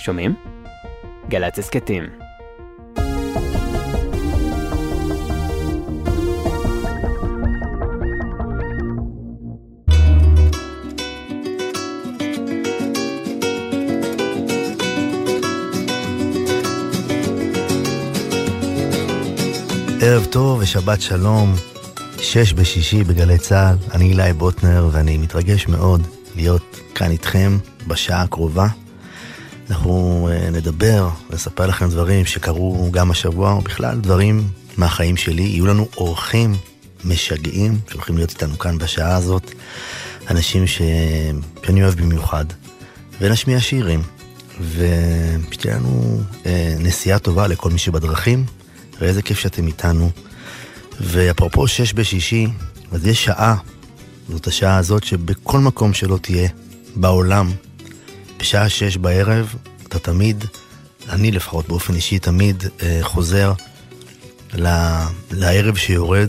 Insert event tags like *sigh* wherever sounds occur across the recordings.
שומעים? גל"צ הסכתים. ערב טוב ושבת שלום, שש בשישי בגלי צה"ל, אני אילי בוטנר ואני מתרגש מאוד להיות כאן איתכם בשעה הקרובה. אנחנו uh, נדבר, נספר לכם דברים שקרו גם השבוע, או בכלל דברים מהחיים שלי. יהיו לנו אורחים משגעים שהולכים להיות איתנו כאן בשעה הזאת, אנשים ש... שאני אוהב במיוחד, ונשמיע שירים, ושתהיה לנו uh, נסיעה טובה לכל מי שבדרכים, ואיזה כיף שאתם איתנו. ואפרופו שש בשישי, אז יש שעה, זאת השעה הזאת שבכל מקום שלא תהיה בעולם, בשעה שש בערב, אתה תמיד, אני לפחות באופן אישי תמיד אה, חוזר ל, לערב שיורד,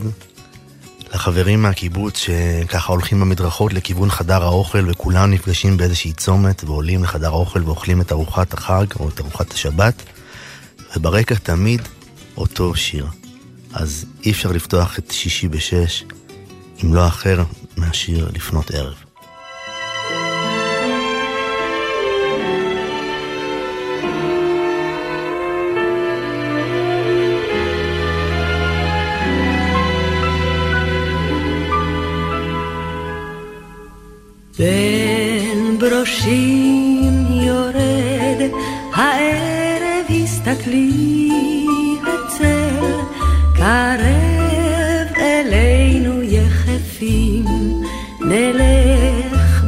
לחברים מהקיבוץ שככה הולכים במדרכות לכיוון חדר האוכל וכולם נפגשים באיזושהי צומת ועולים לחדר האוכל ואוכלים את ארוחת החג או את ארוחת השבת, וברקע תמיד אותו שיר. אז אי אפשר לפתוח את שישי בשש אם לא אחר מהשיר לפנות ערב. הסתכלי הצל אלינו יחפים נלך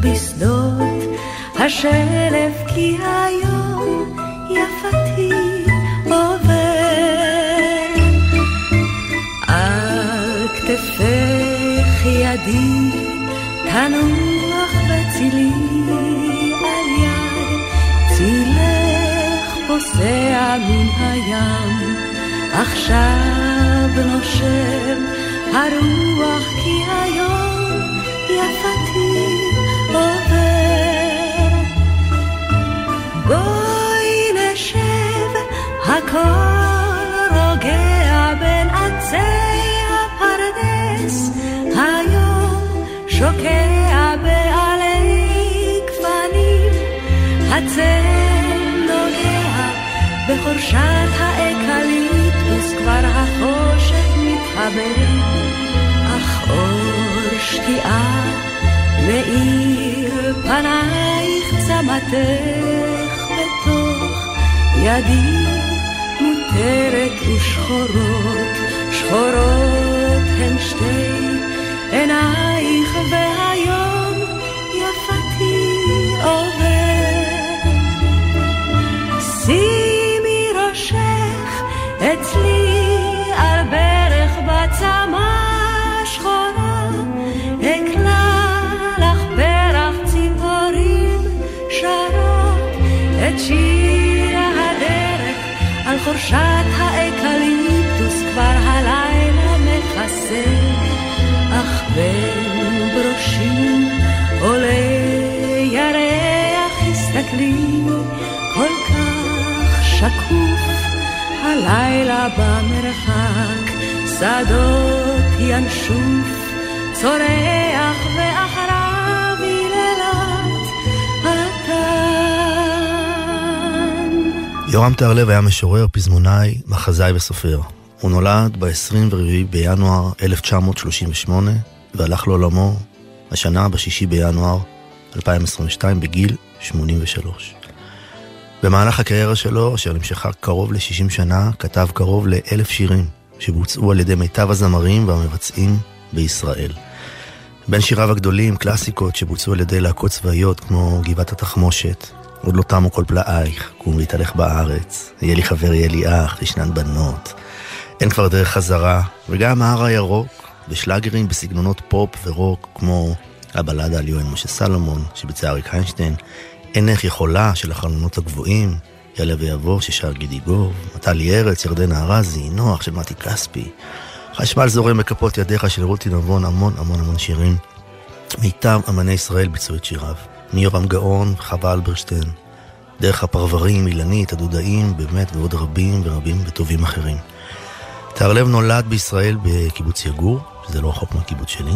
כי היום יפתי עובר. על כתפך ידי תנוח בצילי הים, עכשיו נושם הרוח כי היום יפתי עובר. בואי נשב, הכל רוגע בין עצי הפרדס, היום שוקע בעלי גפנים, הצל בחורשת האקליפטוס, כבר החושך מתחבר, אך אור שקיעה מאיר פנייך צמתך בתוך ידי מותרת ושחורות, שחורות הן שתי עינייך והיום חורשת האקליפטוס כבר הלילה מכסה. אך בין ברושים עולה ירח, הסתכלי כל כך שקוף, הלילה במרחק, שדות ינשוף, צורח ואחריו יורם טהרלב היה משורר, פזמונאי, מחזאי וסופר. הוא נולד ב-24 בינואר 1938 והלך לעולמו השנה ב-6 בינואר 2022 בגיל 83. במהלך הקריירה שלו, אשר נמשכה קרוב ל-60 שנה, כתב קרוב לאלף שירים שבוצעו על ידי מיטב הזמרים והמבצעים בישראל. בין שיריו הגדולים, קלאסיקות שבוצעו על ידי להקות צבאיות כמו גבעת התחמושת, עוד לא תמו כל פלאייך, קום להתהלך בארץ, יהיה לי חבר, יהיה לי אח, ישנן בנות. אין כבר דרך חזרה, וגם ההר הירוק, ושלאגרים בסגנונות פופ ורוק, כמו הבלדה על יואל משה סלומון, שביצע אריק איינשטיין, אין איך יכולה של החלונות הגבוהים, יעלה ויבוא ששר גידי גוב, מטלי ארץ, ירדנה ארזי, נוח של מתי כספי, חשמל זורם בכפות ידיך של רותי נבון, המון המון המון שירים. מיטב אמני ישראל ביצעו את שיריו, מיורם גאון, חווה אלברשטיין, דרך הפרברים, אילנית, הדודאים, באמת, ועוד רבים ורבים וטובים אחרים. תהרלב נולד בישראל בקיבוץ יגור, שזה לא רחוק מהקיבוץ שלי,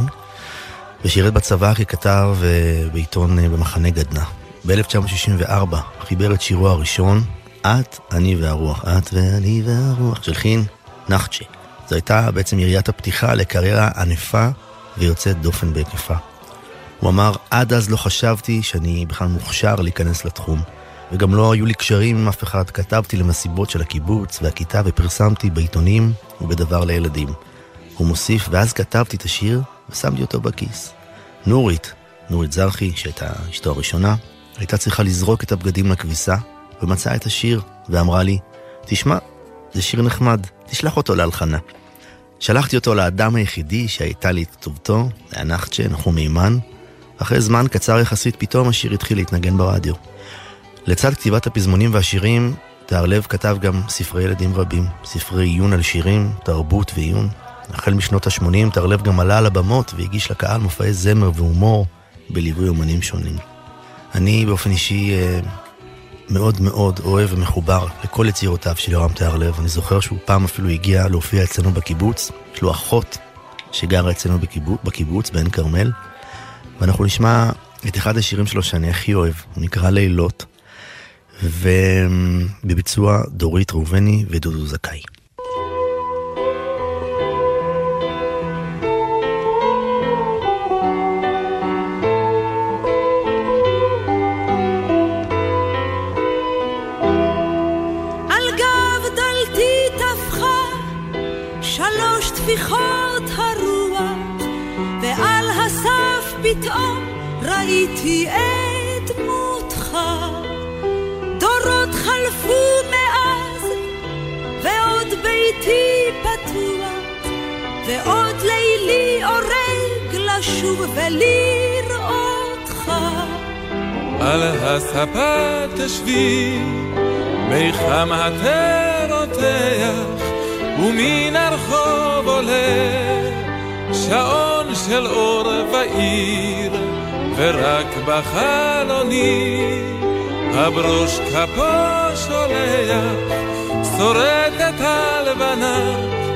ושירת בצבא ככתב אה, בעיתון אה, במחנה גדנ"ע. ב-1964 חיבר את שירו הראשון, את, אני והרוח, את ואני והרוח, של חין נחצ'ה. זו הייתה בעצם יריית הפתיחה לקריירה ענפה ויוצאת דופן בהיקפה. הוא אמר, עד אז לא חשבתי שאני בכלל מוכשר להיכנס לתחום, וגם לא היו לי קשרים עם אף אחד. כתבתי למסיבות של הקיבוץ והכיתה ופרסמתי בעיתונים ובדבר לילדים. הוא מוסיף, ואז כתבתי את השיר ושמתי אותו בכיס. נורית, נורית זרחי, שהייתה אשתו הראשונה, הייתה צריכה לזרוק את הבגדים לכביסה, ומצאה את השיר, ואמרה לי, תשמע, זה שיר נחמד, תשלח אותו להלחנה. שלחתי אותו לאדם היחידי שהייתה לי את כתובתו, היה נחצ'ה, נחום מימן. אחרי זמן קצר יחסית פתאום השיר התחיל להתנגן ברדיו. לצד כתיבת הפזמונים והשירים, תהרלב כתב גם ספרי ילדים רבים, ספרי עיון על שירים, תרבות ועיון. החל משנות ה-80 תהרלב גם עלה על הבמות והגיש לקהל מופעי זמר והומור בליווי אומנים שונים. אני באופן אישי אה, מאוד מאוד אוהב ומחובר לכל יצירותיו של יורם תיארלב. אני זוכר שהוא פעם אפילו הגיע להופיע אצלנו בקיבוץ. יש לו אחות שגרה אצלנו בקיבוץ, בקיבוץ בעין כרמל. ואנחנו נשמע את אחד השירים שלו שאני הכי אוהב, הוא נקרא לילות, ובביצוע דורית ראובני ודודו זכאי. לשוב ולראותך. על הספה תשבי, מיחם הטר רותח, ומן הרחוב עולה שעון של אור ועיר, ורק בחלוני הברוש כפו שולח, שורדת הלבנה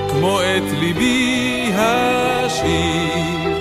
כמו את ליבי השיר.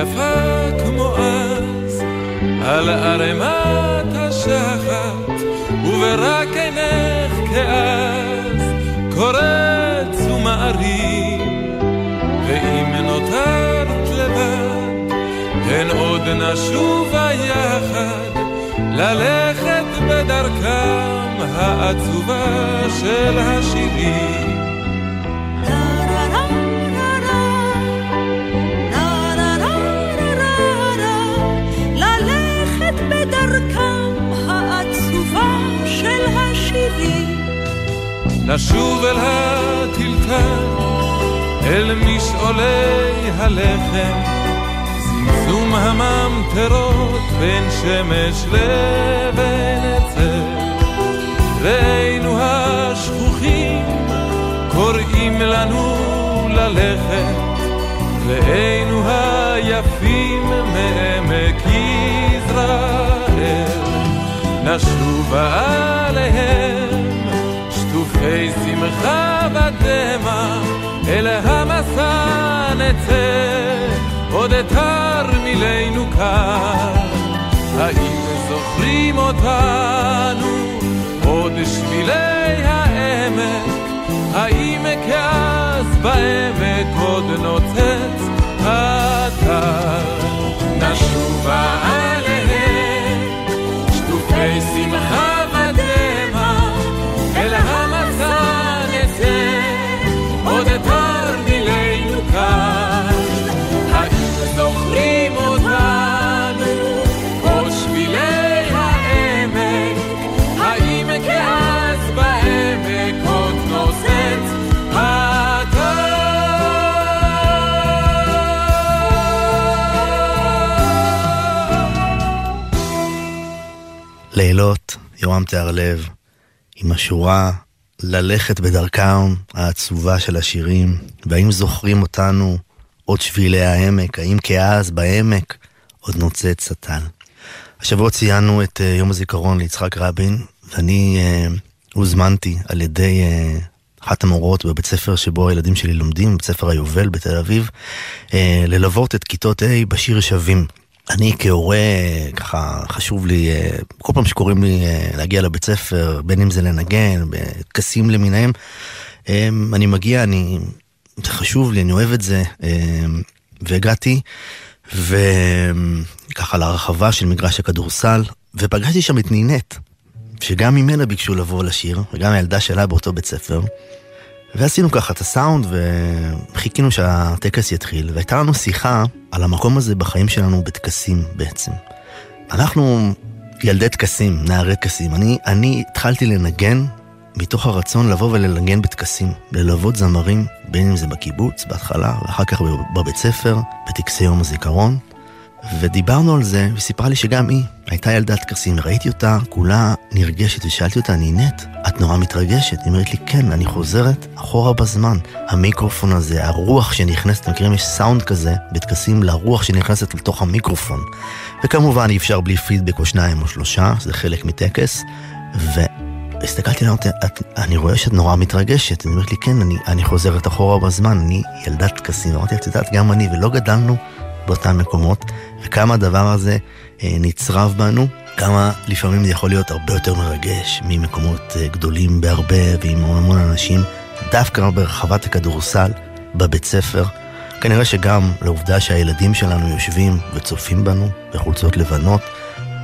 יפה כמו אז, על ערימת השחת, וברק עינך כאז, קורץ ומערים, ואם נותרת לבד, הן עוד נשובה יחד, ללכת בדרכם העצובה של השירים. נשוב אל הטלטל, אל משעולי הלחם, זמזום הממטרות בין שמש לבין עצר. ראינו השכוחים קוראים לנו ללכת, ראינו היפים מעמק יזרעאל, נשובה עליהם שטופי שמחה ודמע, אל המסע נצא, עוד תרמילנו כאן. האם זוכרים אותנו, עוד שבילי העמק, האם כאז בעמק עוד נוצץ אתר? נשובה עליהם, שטופי שמחה ודמע, אל יורם תיארלב, עם השורה ללכת בדרכם העצובה של השירים, והאם זוכרים אותנו עוד שבילי העמק, האם כאז בעמק עוד נוצץ סטל. השבוע ציינו את uh, יום הזיכרון ליצחק רבין, ואני uh, הוזמנתי על ידי uh, אחת המורות בבית ספר שבו הילדים שלי לומדים, בית ספר היובל בתל אביב, uh, ללוות את כיתות A בשיר שווים. אני כהורה, ככה חשוב לי, אה, כל פעם שקוראים לי אה, להגיע לבית ספר, בין אם זה לנגן, בטקסים למיניהם, אה, אני מגיע, אני, זה חשוב לי, אני אוהב את זה, והגעתי, וככה להרחבה של מגרש הכדורסל, ופגשתי שם את נינט, שגם ממנה ביקשו לבוא לשיר, וגם הילדה שלה באותו בית ספר. ועשינו ככה את הסאונד וחיכינו שהטקס יתחיל, והייתה לנו שיחה על המקום הזה בחיים שלנו בטקסים בעצם. אנחנו ילדי טקסים, נערי טקסים. אני, אני התחלתי לנגן מתוך הרצון לבוא ולנגן בטקסים, ללוות זמרים, בין אם זה בקיבוץ בהתחלה, ואחר כך בבית ספר, בטקסי יום הזיכרון. ודיברנו על זה, וסיפרה לי שגם היא הייתה ילדת טקסים, ראיתי אותה כולה נרגשת, ושאלתי אותה, נינת, את נורא מתרגשת? היא אומרת לי, כן, אני חוזרת אחורה בזמן. המיקרופון הזה, הרוח שנכנסת, אתם מכירים, יש סאונד כזה בטקסים לרוח שנכנסת לתוך המיקרופון. וכמובן אי אפשר בלי פידבק או שניים או שלושה, זה חלק מטקס. והסתכלתי עליה, אני רואה שאת נורא מתרגשת. היא אומרת לי, כן, אני, אני חוזרת אחורה בזמן, אני ילדת טקסים. אמרתי, את יודעת, גם אני, ולא גדלנו באותם מקומות, וכמה הדבר הזה אה, נצרב בנו, כמה לפעמים זה יכול להיות הרבה יותר מרגש ממקומות אה, גדולים בהרבה ועם המון אנשים, דווקא ברחבת הכדורסל, בבית ספר. כנראה שגם לעובדה שהילדים שלנו יושבים וצופים בנו בחולצות לבנות,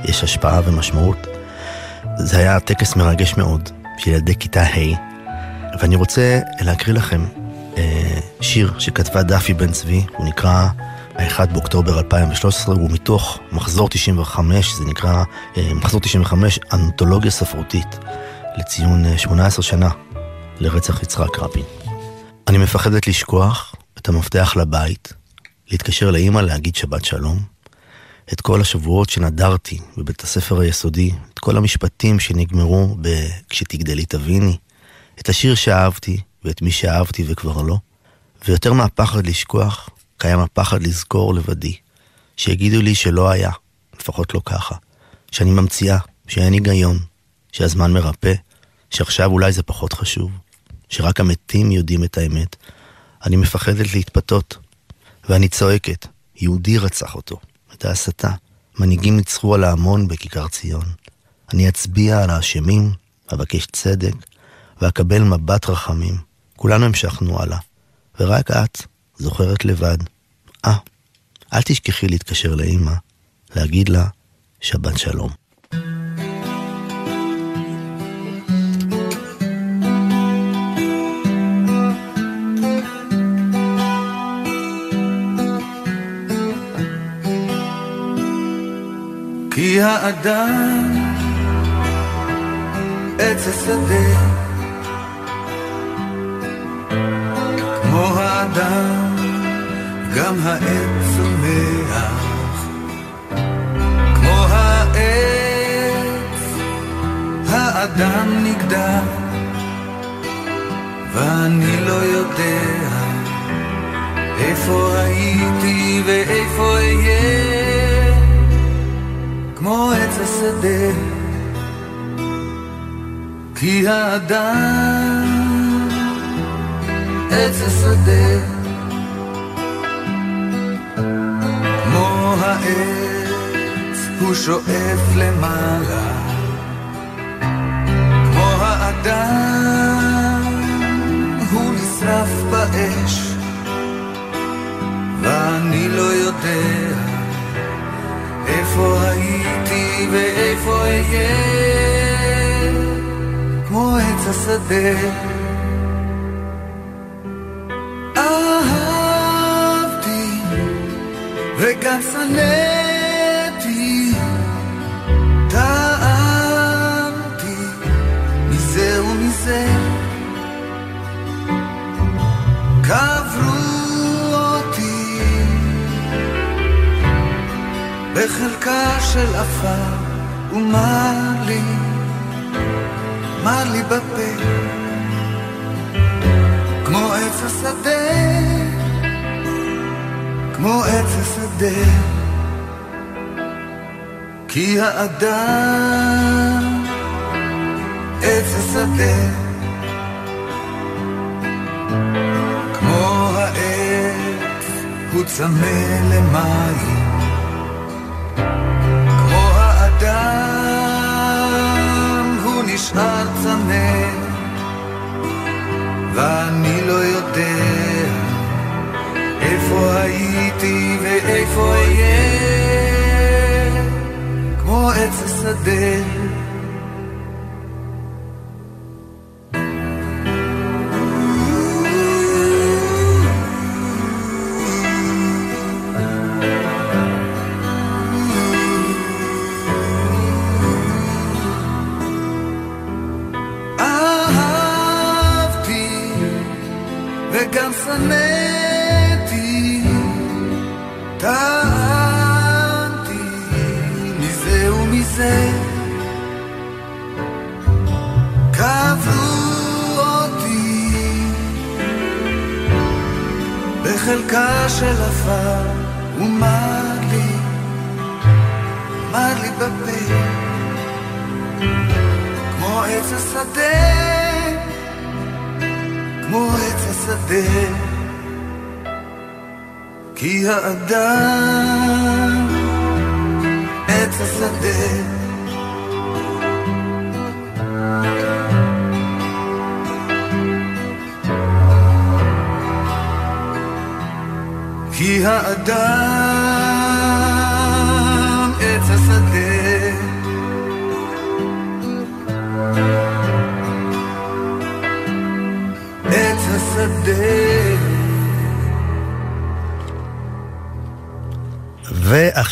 יש השפעה ומשמעות. זה היה טקס מרגש מאוד של ילדי כיתה ה', ואני רוצה להקריא לכם אה, שיר שכתבה דפי בן צבי, הוא נקרא ה-1 באוקטובר 2013 הוא מתוך מחזור 95, זה נקרא אה, מחזור 95, אנתולוגיה ספרותית לציון 18 אה, שנה לרצח יצחק רבין. אני מפחדת לשכוח את המפתח לבית, להתקשר לאימא להגיד שבת שלום, את כל השבועות שנדרתי בבית הספר היסודי, את כל המשפטים שנגמרו ב"כשתגדלי תביני", את השיר שאהבתי ואת מי שאהבתי וכבר לא, ויותר מהפחד לשכוח, קיים הפחד לזכור לבדי, שיגידו לי שלא היה, לפחות לא ככה, שאני ממציאה, שאין היגיון, שהזמן מרפא, שעכשיו אולי זה פחות חשוב, שרק המתים יודעים את האמת. אני מפחדת להתפתות, ואני צועקת, יהודי רצח אותו, את ההסתה. מנהיגים ניצחו על ההמון בכיכר ציון. אני אצביע על האשמים, אבקש צדק, ואקבל מבט רחמים. כולנו המשכנו הלאה, ורק את, זוכרת לבד. אה, אל תשכחי להתקשר לאימא, להגיד לה שבת שלום. כי האדם עץ השדה כמו האדם, גם העץ צומח. כמו העץ, האדם נגדע, ואני לא יודע איפה הייתי ואיפה אהיה, כמו עץ השדה. כי האדם עץ השדה העץ הוא שואף למעלה כמו האדם הוא נשרף באש ואני לא יודע איפה הייתי ואיפה אהיה כמו עץ השדה בחלקה של עפר, ומה לי, מה לי בפה, כמו עץ השדה, כמו עץ השדה, כי האדם עץ השדה. כמו העץ הוא צמא למים נשאר צמא ואני לא יודע איפה הייתי ואיפה אהיה. כמו עץ השדה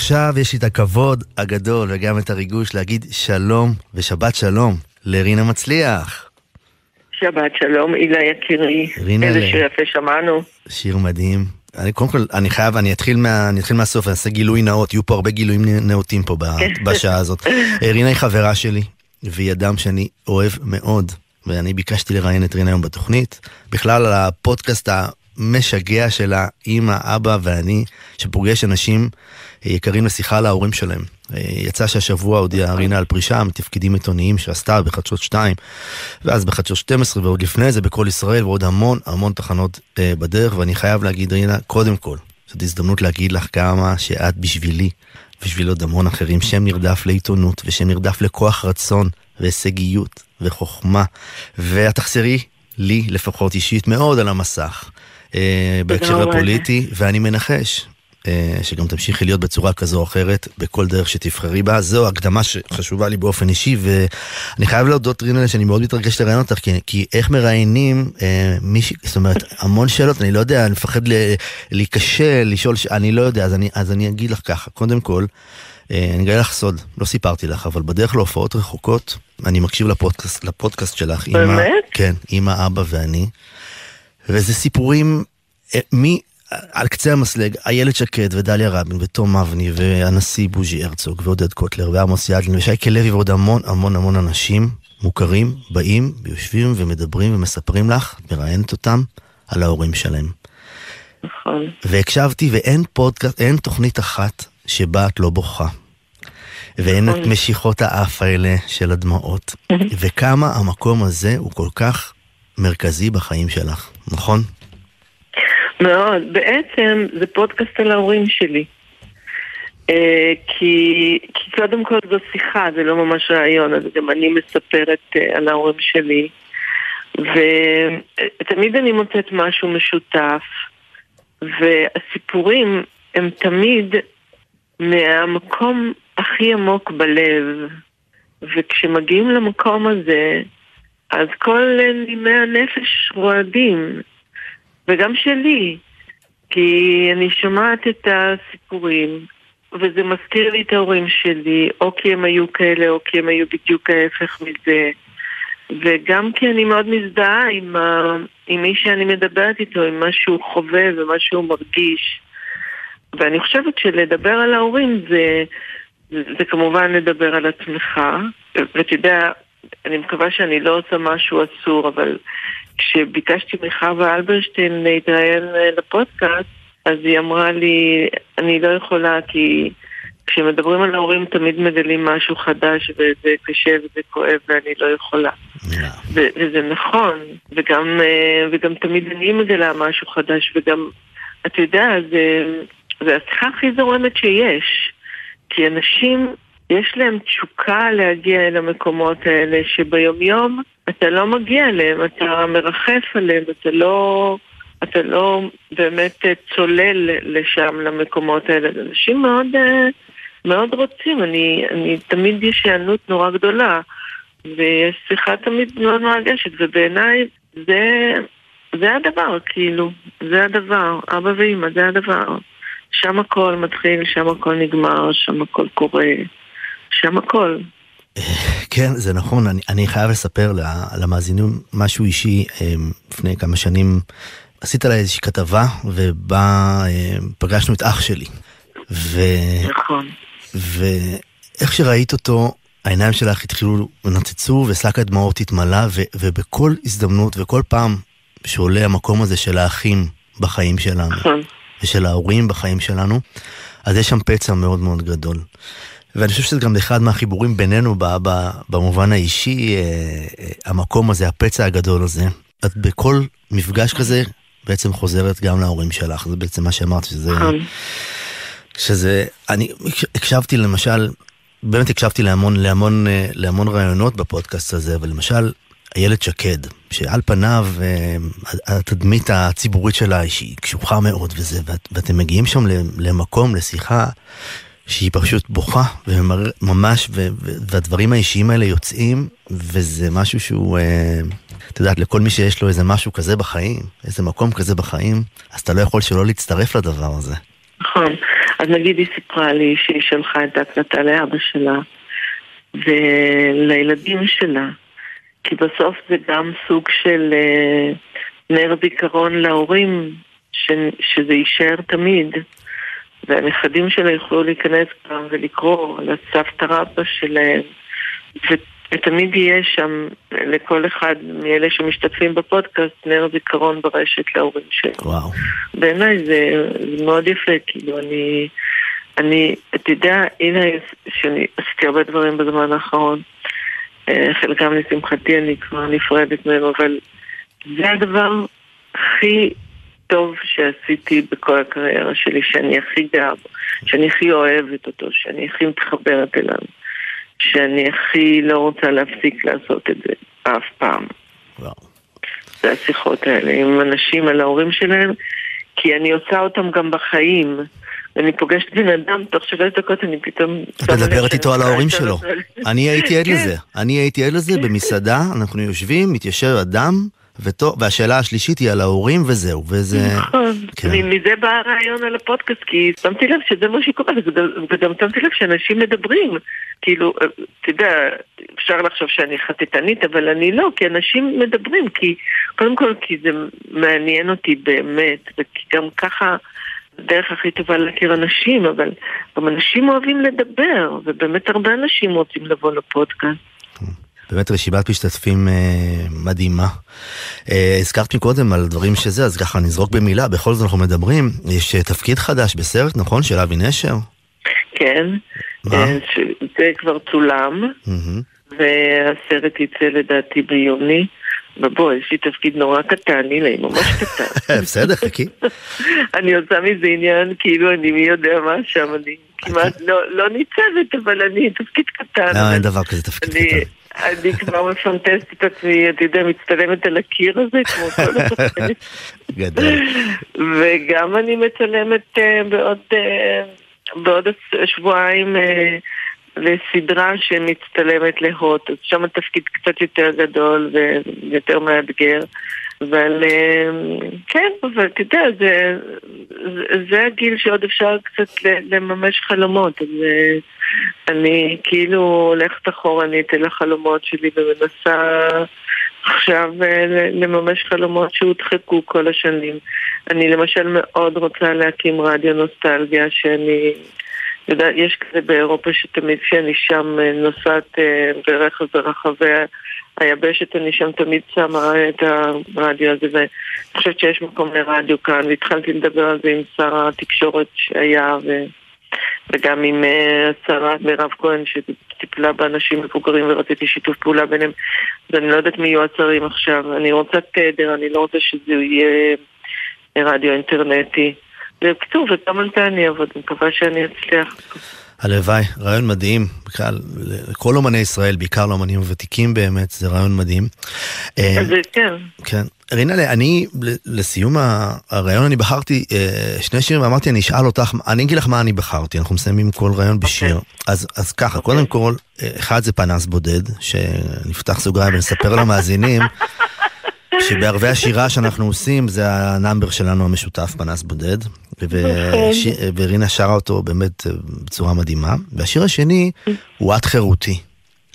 ועכשיו יש לי את הכבוד הגדול וגם את הריגוש להגיד שלום ושבת שלום לרינה מצליח. שבת שלום, הילה יקירי. רינה איזה ל- שיר יפה שמענו. שיר מדהים. אני קודם כל, אני חייב, אני אתחיל, מה, אני אתחיל מהסוף, אני אעשה גילוי נאות, יהיו פה הרבה גילויים נאותים פה ב- בשעה הזאת. אה, רינה היא חברה שלי, והיא אדם שאני אוהב מאוד, ואני ביקשתי לראיין את רינה היום בתוכנית. בכלל על הפודקאסט המשגע שלה, אימא, אבא ואני, שפוגש אנשים אה, יקרים לשיחה על ההורים שלהם. אה, יצא שהשבוע הודיעה רינה על פרישה מתפקידים עיתונאיים שעשתה בחדשות 2, ואז בחדשות 12, ועוד לפני זה בכל ישראל, ועוד המון המון תחנות אה, בדרך, ואני חייב להגיד, רינה, קודם כל, זאת הזדמנות להגיד לך כמה שאת בשבילי, בשביל עוד המון אחרים, שם נרדף לעיתונות, ושם נרדף לכוח רצון, והישגיות, וחוכמה, ואת תחסרי לי לפחות אישית מאוד על המסך. אה, בהקשר. הפוליטי, ואני מנחש אה, שגם תמשיכי להיות בצורה כזו או אחרת בכל דרך שתבחרי בה. זו הקדמה שחשובה לי באופן אישי, ואני חייב להודות, רינה, שאני מאוד מתרגש לראיין אותך, כי, כי איך מראיינים אה, מישהי, זאת אומרת, המון שאלות, אני לא יודע, אני מפחד להיכשל, לשאול, ש- אני לא יודע, אז אני, אז אני אגיד לך ככה, קודם כל, אה, אני אגלה לך סוד, לא סיפרתי לך, אבל בדרך להופעות רחוקות, אני מקשיב לפודקאסט, לפודקאסט שלך. באמת? כן, אמא, אבא ואני. וזה סיפורים אה, מי... על קצה המסלג, איילת שקד ודליה רבין ותום אבני והנשיא בוז'י הרצוג ועודד קוטלר ועמוס ידלין ושייקה לוי ועוד המון המון המון אנשים מוכרים, באים ויושבים ומדברים ומספרים לך, את מראיינת אותם, על ההורים שלהם. נכון. והקשבתי ואין פודקאסט, אין תוכנית אחת שבה את לא בוכה. ואין את נכון. משיכות האף האלה של הדמעות. *laughs* וכמה המקום הזה הוא כל כך מרכזי בחיים שלך, נכון? מאוד. בעצם זה פודקאסט על ההורים שלי. אה, כי, כי קודם כל זו שיחה, זה לא ממש רעיון, אז גם אני מספרת אה, על ההורים שלי. ותמיד אני מוצאת משהו משותף, והסיפורים הם תמיד מהמקום הכי עמוק בלב. וכשמגיעים למקום הזה, אז כל נימי הנפש רועדים. וגם שלי, כי אני שומעת את הסיפורים, וזה מזכיר לי את ההורים שלי, או כי הם היו כאלה, או כי הם היו בדיוק ההפך מזה. וגם כי אני מאוד מזדהה עם, ה... עם מי שאני מדברת איתו, עם מה שהוא חווה ומה שהוא מרגיש. ואני חושבת שלדבר על ההורים זה, זה, זה כמובן לדבר על עצמך. ואתה יודע, אני מקווה שאני לא עושה משהו אסור, אבל כשביקשתי מחווה אלברשטיין להתראיין לפודקאסט, אז היא אמרה לי, אני לא יכולה כי כשמדברים על ההורים תמיד מגלים משהו חדש וזה קשה וזה כואב ואני לא יכולה. ו- וזה נכון, וגם, אה, וגם תמיד אני מגלה משהו חדש וגם, אתה יודע, זה, זה השיחה הכי זורמת שיש. כי אנשים, יש להם תשוקה להגיע אל המקומות האלה שביומיום אתה לא מגיע אליהם, אתה מרחף עליהם, אתה לא... אתה לא באמת צולל לשם, למקומות האלה. אנשים מאוד, אה, מאוד רוצים, אני, אני תמיד יש היענות נורא גדולה, ויש שיחה תמיד מאוד מרגשת, ובעיניי זה, זה הדבר, כאילו, זה הדבר, אבא ואמא, זה הדבר. שם הכל מתחיל, שם הכל נגמר, שם הכל קורה, שם הכל. כן, זה נכון, אני, אני חייב לספר למאזינים משהו אישי. אה, לפני כמה שנים עשית עליי איזושהי כתבה, ובה אה, פגשנו את אח שלי. ו... נכון. ואיך שראית אותו, העיניים שלך התחילו, נצצו ושק הדמעות התמלא, ו... ובכל הזדמנות וכל פעם שעולה המקום הזה של האחים בחיים שלנו, נכון. ושל ההורים בחיים שלנו, אז יש שם פצע מאוד מאוד גדול. ואני חושב שזה גם אחד מהחיבורים בינינו במובן האישי, אה, אה, המקום הזה, הפצע הגדול הזה. את בכל מפגש כזה בעצם חוזרת גם להורים שלך, זה בעצם מה שאמרת, שזה... נכון. שזה, אני הקשבתי למשל, באמת הקשבתי להמון, להמון, אה, להמון רעיונות בפודקאסט הזה, אבל למשל, איילת שקד, שעל פניו אה, התדמית הציבורית שלה שהיא קשוחה מאוד וזה, ואת, ואתם מגיעים שם למקום, לשיחה, שהיא פשוט בוכה, וממש, והדברים האישיים האלה יוצאים, וזה משהו שהוא, אה, את יודעת, לכל מי שיש לו איזה משהו כזה בחיים, איזה מקום כזה בחיים, אז אתה לא יכול שלא להצטרף לדבר הזה. נכון. אז נגיד היא סיפרה לי שהיא שלחה את ההקלטה לאבא שלה ולילדים שלה, כי בסוף זה גם סוג של אה, נר זיכרון להורים, ש, שזה יישאר תמיד. והנכדים שלה יוכלו להיכנס כבר ולקרוא על הסבתא רבא שלהם, ותמיד יהיה שם לכל אחד מאלה שמשתתפים בפודקאסט נר זיכרון ברשת להורים שלו. וואו. בעיניי זה, זה מאוד יפה, כאילו אני, אני, אתה יודע, הנה שאני עשיתי הרבה דברים בזמן האחרון, אה, חלקם לשמחתי אני כבר נפרדת מהם, אבל זה הדבר הכי טוב שעשיתי בכל הקריירה שלי, שאני הכי גאה בו, שאני הכי אוהבת אותו, שאני הכי מתחברת אליו, שאני הכי לא רוצה להפסיק לעשות את זה אף פעם. וואו. זה השיחות האלה עם אנשים על ההורים שלהם, כי אני עושה אותם גם בחיים. ואני פוגשת בן אדם, תוך שלוש דקות אני פתאום... את מדברת איתו על ההורים שלו. אני הייתי עד לזה. אני הייתי עד לזה במסעדה, אנחנו יושבים, מתיישר אדם. וטוב, והשאלה השלישית היא על ההורים וזהו, וזה... נכון, כן. מזה בא הרעיון על הפודקאסט, כי שמתי לב שזה מה שקורה, וגם שמתי לב שאנשים מדברים. כאילו, אתה יודע, אפשר לחשוב שאני חטטנית, אבל אני לא, כי אנשים מדברים, כי קודם כל כי זה מעניין אותי באמת, וכי גם ככה... הדרך הכי טובה להכיר אנשים, אבל גם אנשים אוהבים לדבר, ובאמת הרבה אנשים רוצים לבוא לפודקאסט. באמת רשימת משתתפים אה, מדהימה. אה, הזכרת מקודם על דברים שזה, אז ככה נזרוק במילה, בכל זאת אנחנו מדברים. יש אה, תפקיד חדש בסרט, נכון? של אבי נשר? כן. מה? אה, זה כבר צולם, mm-hmm. והסרט יצא לדעתי ביוני. ובוא, יש לי תפקיד נורא קטן, הנה, ממש *laughs* קטן. בסדר, חכי. *laughs* אני עושה מזה עניין, כאילו אני מי יודע מה שם, אני כמעט לא, לא ניצבת, אבל אני תפקיד קטן. לא, אין דבר כזה תפקיד קטן. אני כבר מפנטסת את עצמי, אתה יודע, מצטלמת על הקיר הזה, כמו כל *laughs* התפקיד. גדול. וגם אני מצלמת אה, בעוד, אה, בעוד שבועיים אה, לסדרה שמצטלמת להוט, אז שם התפקיד קצת יותר גדול ויותר מאתגר. אבל אה, כן, אבל אתה יודע, זה, זה, זה הגיל שעוד אפשר קצת לממש חלומות. אז אה, אני כאילו הולכת אחורנית אל החלומות שלי ומנסה עכשיו אה, לממש חלומות שהודחקו כל השנים. אני למשל מאוד רוצה להקים רדיו נוסטלגיה שאני... יש כזה באירופה שתמיד כשאני שם נוסעת ברכב ברחבי היבשת, אני שם תמיד שמה את הרדיו הזה, ואני חושבת שיש מקום לרדיו כאן, והתחלתי לדבר על זה עם שר התקשורת שהיה, ו... וגם עם uh, השרה מירב כהן שטיפלה באנשים מבוגרים ורציתי שיתוף פעולה ביניהם. אז אני לא יודעת מי יהיו השרים עכשיו. אני רוצה תדר, אני לא רוצה שזה יהיה רדיו אינטרנטי. בקיצור, וגם על זה אני אעבוד, אני מקווה שאני אצליח הלוואי, רעיון מדהים, בכלל, לכל אומני ישראל, בעיקר לאומנים הוותיקים באמת, זה רעיון מדהים. אה, זה כן. כן. רינה, אני, לסיום הרעיון אני בחרתי אה, שני שירים ואמרתי אני אשאל אותך, אני אגיד לך מה אני בחרתי, אנחנו מסיימים כל רעיון בשיר. Okay. אוקיי. אז, אז ככה, okay. אוקיי. קודם כל, אה, אחד זה פנס בודד, שנפתח סוגריים ונספר למאזינים. *laughs* שבערבי השירה שאנחנו עושים זה ה number שלנו המשותף פנס בודד. ורינה שרה אותו באמת אה, בצורה מדהימה. והשיר השני הוא את חירותי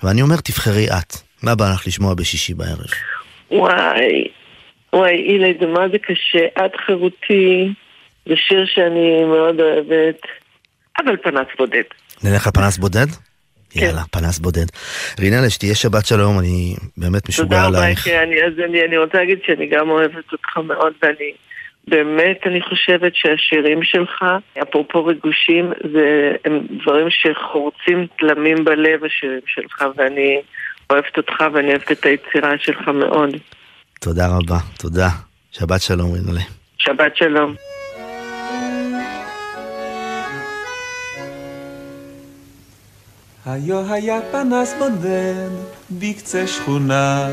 ואני אומר תבחרי את מה בא לך לשמוע בשישי בערב? וואי וואי עילי זה מה זה קשה. את חירותי זה שיר שאני מאוד אוהבת. אבל פנס בודד. נלך על פנס בודד? כן. יאללה, פנס בודד. רינלה, שתהיה שבת שלום, אני באמת משוגע עלייך. תודה רבה, אני, אז אני, אני רוצה להגיד שאני גם אוהבת אותך מאוד, ואני באמת, אני חושבת שהשירים שלך, אפרופו ריגושים, זה הם דברים שחורצים תלמים בלב, השירים שלך, ואני אוהבת אותך ואני אוהבת את היצירה שלך מאוד. תודה רבה, תודה. שבת שלום, רינלה. שבת שלום. היו היה פנס בודד בקצה שכונה,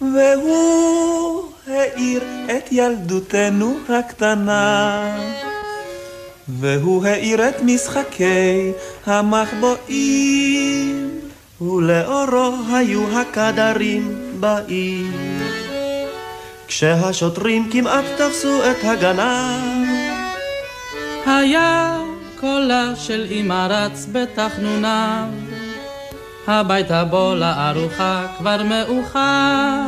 והוא האיר את ילדותנו הקטנה. והוא האיר את משחקי המחבואים, ולאורו היו הקדרים בעיר. כשהשוטרים כמעט תפסו את הגנב, היה קולה של אמא רץ בתחנוניו, הביתה בוא לארוחה כבר מאוחר.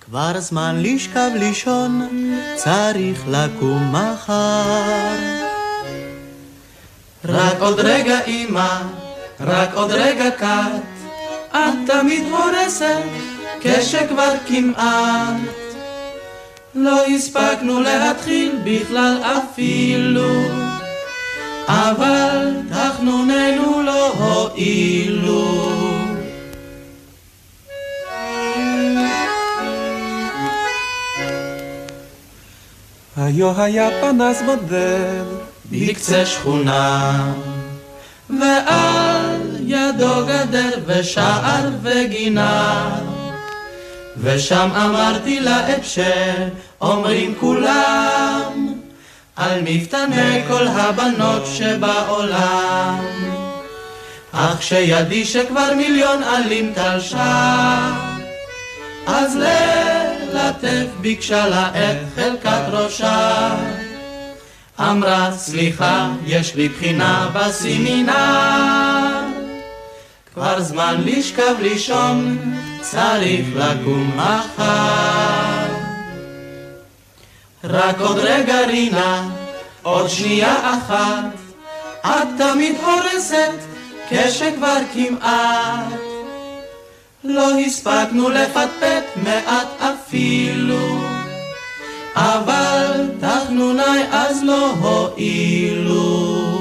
כבר זמן לשכב לישון, צריך לקום מחר. רק עוד רגע אמא, רק עוד רגע קט, את תמיד הורסת כשכבר כמעט. לא הספקנו להתחיל בכלל אפילו. אבל תחנוננו לא הועילו. היו היה פנס בודד בקצה שכונה, ועל ידו גדר ושער וגינה. ושם אמרתי לה את שאומרים כולם על מפתני כל הבנות שבעולם. אך כשידי שכבר מיליון עלים תלשה, אז ללטף ביקשה לה את חלקת ראשה. אמרה, סליחה, יש לי בחינה בסמינר. כבר זמן לשכב לישון, צריך לקום מחר. רק עוד רגע רינה, עוד שנייה אחת, את תמיד הורסת כשכבר כמעט. לא הספקנו לפטפט מעט אפילו, אבל תחנוני אז לא הועילו.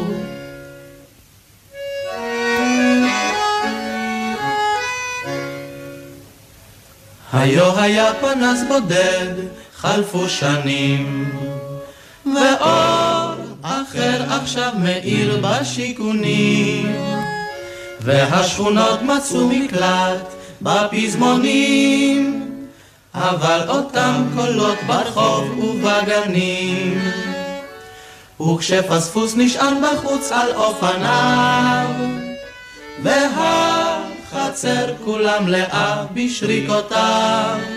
היו היה פנס בודד חלפו שנים, ואור אחר עכשיו מאיר בשיכונים, והשכונות מצאו מקלט בפזמונים, אבל אותם קולות ברחוב ובגנים. וכשפספוס נשען בחוץ על אופניו, והחצר כולה מלאה בשריקותיו.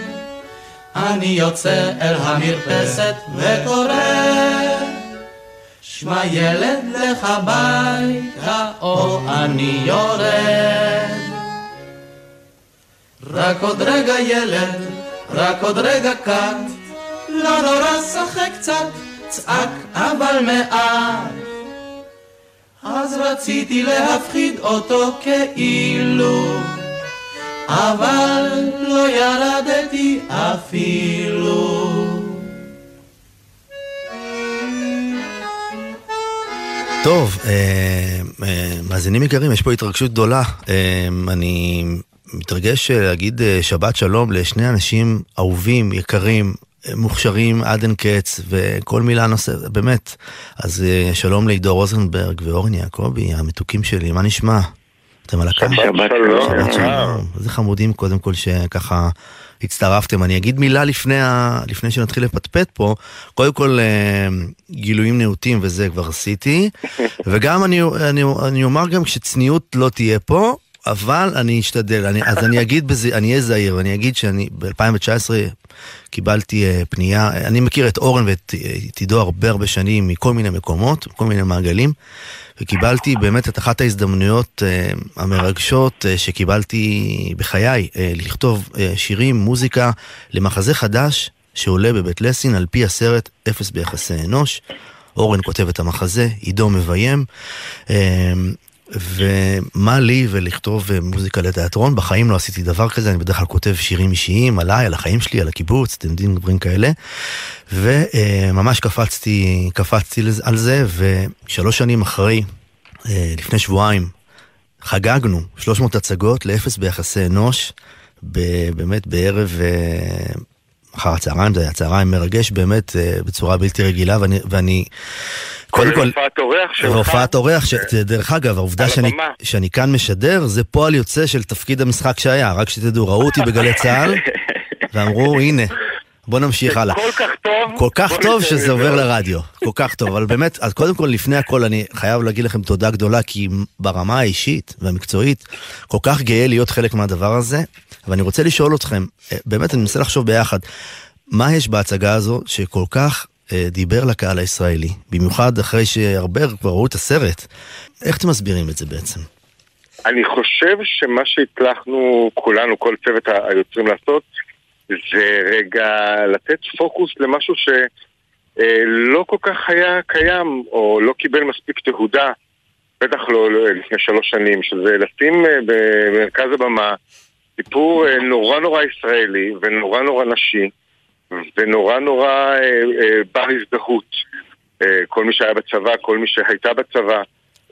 אני יוצא אל המרפסת וקורא שמע ילד לך ביתה או אני יורד. רק עוד רגע ילד, רק עוד רגע קט לא נורא שחק קצת, צעק אבל מעט. אז רציתי להפחיד אותו כאילו אבל לא ירדתי אפילו. טוב, אה, אה, מאזינים יקרים, יש פה התרגשות גדולה. אה, אני מתרגש להגיד אה, שבת שלום לשני אנשים אהובים, יקרים, מוכשרים עד אין קץ, וכל מילה נוספת, באמת. אז אה, שלום לעידו רוזנברג ואורן יעקבי, המתוקים שלי, מה נשמע? אתם על הקו? שבת שלום. שבת שלום. איזה חמודים קודם כל שככה הצטרפתם. אני אגיד מילה לפני, ה... לפני שנתחיל לפטפט פה. קודם כל, אה, גילויים נאותים וזה כבר עשיתי. *laughs* וגם אני, אני, אני אומר גם שצניעות לא תהיה פה. אבל אני אשתדל, אני, אז אני אגיד בזה, אני אהיה זהיר, ואני אגיד שאני ב-2019 קיבלתי uh, פנייה, אני מכיר את אורן ואת עידו הרבה הרבה שנים מכל מיני מקומות, כל מיני מעגלים, וקיבלתי באמת את אחת ההזדמנויות uh, המרגשות uh, שקיבלתי בחיי, uh, לכתוב uh, שירים, מוזיקה, למחזה חדש שעולה בבית לסין על פי הסרט אפס ביחסי אנוש. אורן כותב את המחזה, עידו מביים. ומה לי ולכתוב מוזיקה לתיאטרון, בחיים לא עשיתי דבר כזה, אני בדרך כלל כותב שירים אישיים עליי, על החיים שלי, על הקיבוץ, אתם יודעים דברים כאלה. וממש קפצתי, קפצתי על זה, ושלוש שנים אחרי, לפני שבועיים, חגגנו 300 הצגות לאפס ביחסי אנוש, באמת בערב אחר הצהריים, זה היה צהריים מרגש באמת בצורה בלתי רגילה, ואני, ואני קודם כל, הופעת אורח שלך. והופעת אורח, דרך אגב, העובדה שאני, שאני כאן משדר, זה פועל יוצא של תפקיד המשחק שהיה. רק שתדעו, ראו אותי בגלי צה"ל, *laughs* ואמרו, הנה, בוא נמשיך הלאה. כל כך טוב. כל כך טוב שזה עובר לרדיו. כל כך טוב, אבל באמת, אז קודם כל, לפני הכל, אני חייב להגיד לכם תודה גדולה, כי ברמה האישית והמקצועית, כל כך גאה להיות חלק מהדבר הזה, ואני רוצה לשאול אתכם, באמת, אני מנסה לחשוב ביחד, מה יש בהצגה הזו שכל כך דיבר לקהל הישראלי, במיוחד אחרי שהרבה כבר ראו את הסרט. איך אתם מסבירים את זה בעצם? אני חושב שמה שהצלחנו כולנו, כל צוות היוצרים לעשות, זה רגע לתת פוקוס למשהו שלא כל כך היה קיים, או לא קיבל מספיק תהודה, בטח לא לפני שלוש שנים, שזה לשים במרכז הבמה סיפור נורא נורא ישראלי ונורא נורא נשי. ונורא נורא אה, אה, בר הזדהות. אה, כל מי שהיה בצבא, כל מי שהייתה בצבא,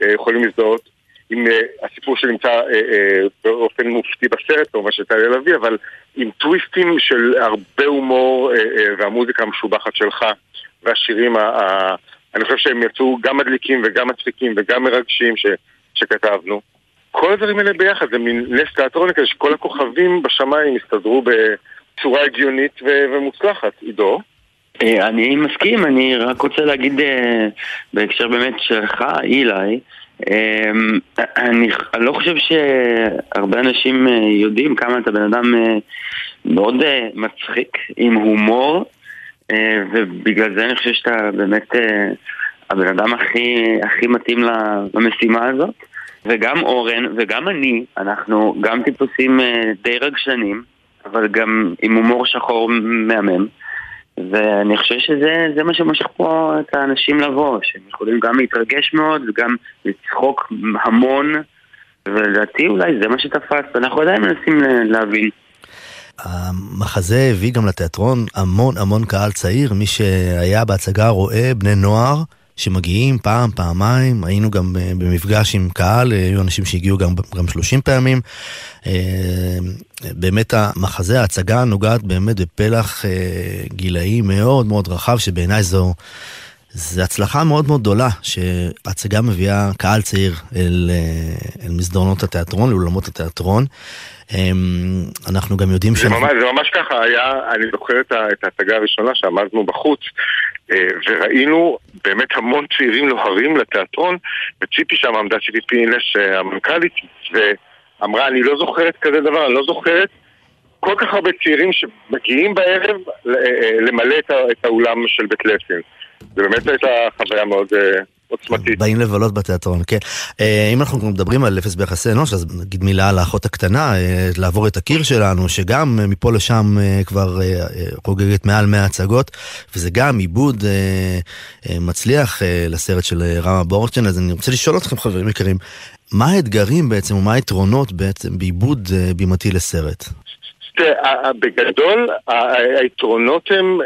אה, יכולים להזדהות עם אה, הסיפור שנמצא אה, אה, באופן מופתי בסרט, כמובן של טליה לביא, אבל עם טוויסטים של הרבה הומור והמוזיקה המשובחת שלך והשירים, אני חושב שהם יצאו גם מדליקים וגם מצחיקים וגם מרגשים ש, שכתבנו. כל הדברים האלה ביחד, זה מין נס תיאטרוני כזה שכל הכוכבים בשמיים הסתדרו ב... צורה הגיונית ומוצלחת. עידו? אני מסכים, אני רק רוצה להגיד בהקשר באמת שלך, אילי, אני לא חושב שהרבה אנשים יודעים כמה אתה בן אדם מאוד מצחיק, עם הומור, ובגלל זה אני חושב שאתה באמת הבן אדם הכי, הכי מתאים למשימה הזאת. וגם אורן וגם אני, אנחנו גם טיפוסים די רגשנים. אבל גם עם הומור שחור מהמם. ואני חושב שזה מה שמושך פה את האנשים לבוא, שהם יכולים גם להתרגש מאוד וגם לצחוק המון, ולדעתי אולי זה מה שתפס, ואנחנו עדיין מנסים להבין. המחזה הביא גם לתיאטרון המון המון קהל צעיר, מי שהיה בהצגה רואה בני נוער שמגיעים פעם, פעמיים, היינו גם במפגש עם קהל, היו אנשים שהגיעו גם, גם 30 פעמים. באמת המחזה, ההצגה נוגעת באמת בפלח גילאי מאוד מאוד רחב, שבעיניי זו... זו הצלחה מאוד מאוד גדולה, שהצגה מביאה קהל צעיר אל, אל מסדרונות התיאטרון, לאולמות התיאטרון. אנחנו גם יודעים ש... זה, ממש, זה ממש ככה היה, אני זוכר את ההצגה הראשונה שעמדנו בחוץ, וראינו באמת המון צעירים לוהרים לתיאטרון, וציפי שם עמדה, ציפי פינס, המנכ"לית, ואמרה, אני לא זוכרת כזה דבר, אני לא זוכרת כל כך הרבה צעירים שמגיעים בערב למלא את האולם של בית לסין. זה באמת הייתה חוויה מאוד עוצמתית. באים לבלות בתיאטרון, כן. אה, אם אנחנו מדברים על אפס ביחסי אנוש, אז נגיד מילה על האחות הקטנה, אה, לעבור את הקיר שלנו, שגם מפה לשם אה, כבר חוגגת מעל 100 הצגות, וזה גם עיבוד מצליח לסרט של רמה בורצ'ן, אז אני רוצה לשאול אתכם, חברים יקרים, מה האתגרים בעצם, ומה היתרונות בעצם בעיבוד בימתי לסרט? תראה, בגדול, היתרונות הם,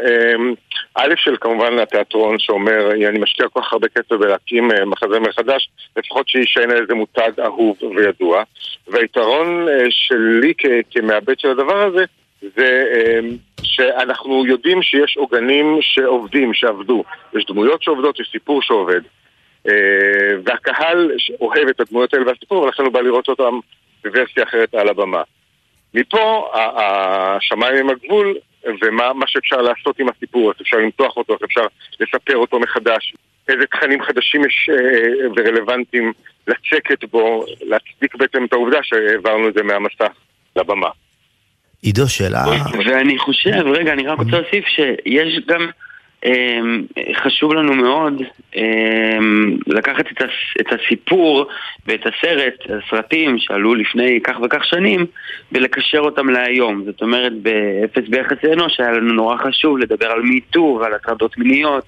א' של כמובן התיאטרון שאומר, אני משקיע כל כך הרבה כסף בלהקים אה, מחזה מחדש, לפחות שיישן איזה מותג אהוב וידוע. והיתרון אה, שלי כמעבד של הדבר הזה, זה שאנחנו יודעים שיש עוגנים שעובדים, שעבדו. יש דמויות שעובדות, יש סיפור שעובד. אה, והקהל אוהב את הדמויות האלה והסיפור, ולכן הוא בא לראות אותם בוורסיה אחרת על הבמה. מפה השמיים הם הגבול, ומה שאפשר לעשות עם הסיפור, איך אפשר למתוח אותו, איך אפשר לספר אותו מחדש, איזה תכנים חדשים יש אה, ורלוונטיים לצקת בו, להצדיק בעצם את העובדה שהעברנו את זה מהמסך לבמה. עידו, שאלה... ואני חושב, רגע, אני רק רוצה להוסיף שיש גם... אמ, חשוב לנו מאוד אמ, לקחת את הסיפור ואת הסרט, הסרטים שעלו לפני כך וכך שנים ולקשר אותם להיום. זאת אומרת, באפס ביחסי אנוש היה לנו נורא חשוב לדבר על מיטו ועל הטרדות מיניות,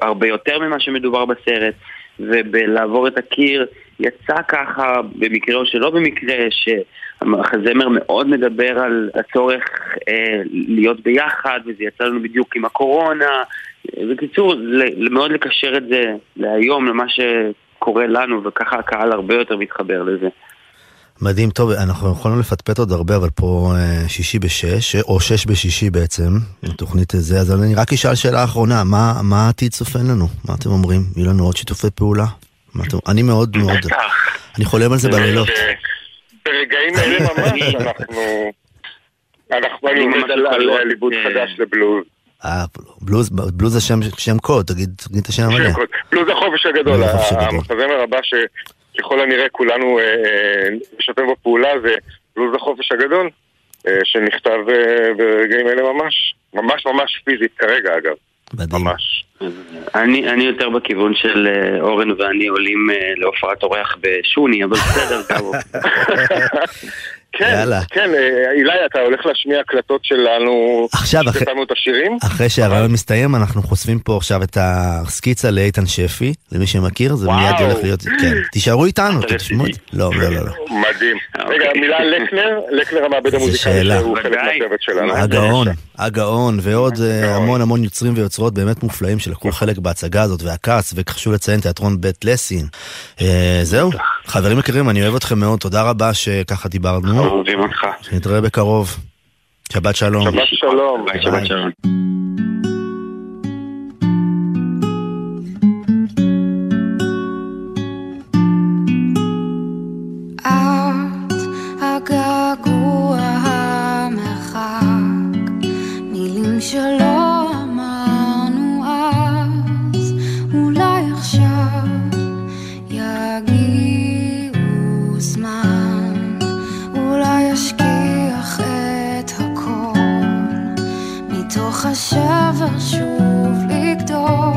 הרבה יותר ממה שמדובר בסרט, ובלעבור את הקיר יצא ככה, במקרה או שלא במקרה, שהזמר מאוד מדבר על הצורך אה, להיות ביחד, וזה יצא לנו בדיוק עם הקורונה. בקיצור, מאוד לקשר את זה להיום, למה שקורה לנו, וככה הקהל הרבה יותר מתחבר לזה. מדהים, טוב, אנחנו יכולנו לפטפט עוד הרבה, אבל פה אה, שישי בשש, או שש בשישי בעצם, תוכנית זה, אז אני רק אשאל שאלה אחרונה, מה, מה העתיד צופן לנו? מה אתם אומרים? יהיו לנו עוד שיתופי פעולה? אני מאוד מאוד, אני חולם על זה בלילות. ברגעים *laughs* אלה ממש אנחנו, אנחנו אני עומד על ליבוד חדש לבלוז. אה, בלוז, בלוז זה שם, שם קוד, תגיד, תגיד את השם המלא. בלוז החופש הגדול, המחזמר הבא שככל הנראה כולנו נשתף אה, בפעולה זה בלוז החופש הגדול, אה, שנכתב אה, ברגעים אלה ממש, ממש ממש פיזית כרגע אגב. מדהים. ממש. אני, אני יותר בכיוון של uh, אורן ואני עולים uh, להופעת אורח בשוני, אבל בסדר, כאמור. *laughs* כן, יאללה. כן, אה, אילי, אתה הולך להשמיע הקלטות שלנו, עכשיו, אחרי, את השירים? אחרי שהרעיון מסתיים, אנחנו חושפים פה עכשיו את הסקיצה לאיתן שפי, למי שמכיר, זה מיד הולך להיות, כן, תישארו איתנו, תשמעו את זה. לא, לא, לא, לא. מדהים. רגע, אוקיי. מילה לקנר, לקנר המעבד המוזיקלי, שהוא חלק מהצוות שלנו. הגאון, הגאון, ועוד אה, המון המון יוצרים ויוצרות באמת מופלאים שלקחו חלק בהצגה הזאת, והכעס, וחשוב לציין תיאטרון בית לסין. אה, זהו, חברים יקרים, אני אוהב אתכם מאוד, תודה רבה שככה דיברנו. אוהבים אותך. נתראה בקרוב. שבת שלום. שבת שלום. ביי, שבת שלום. שלמה, כמו מילים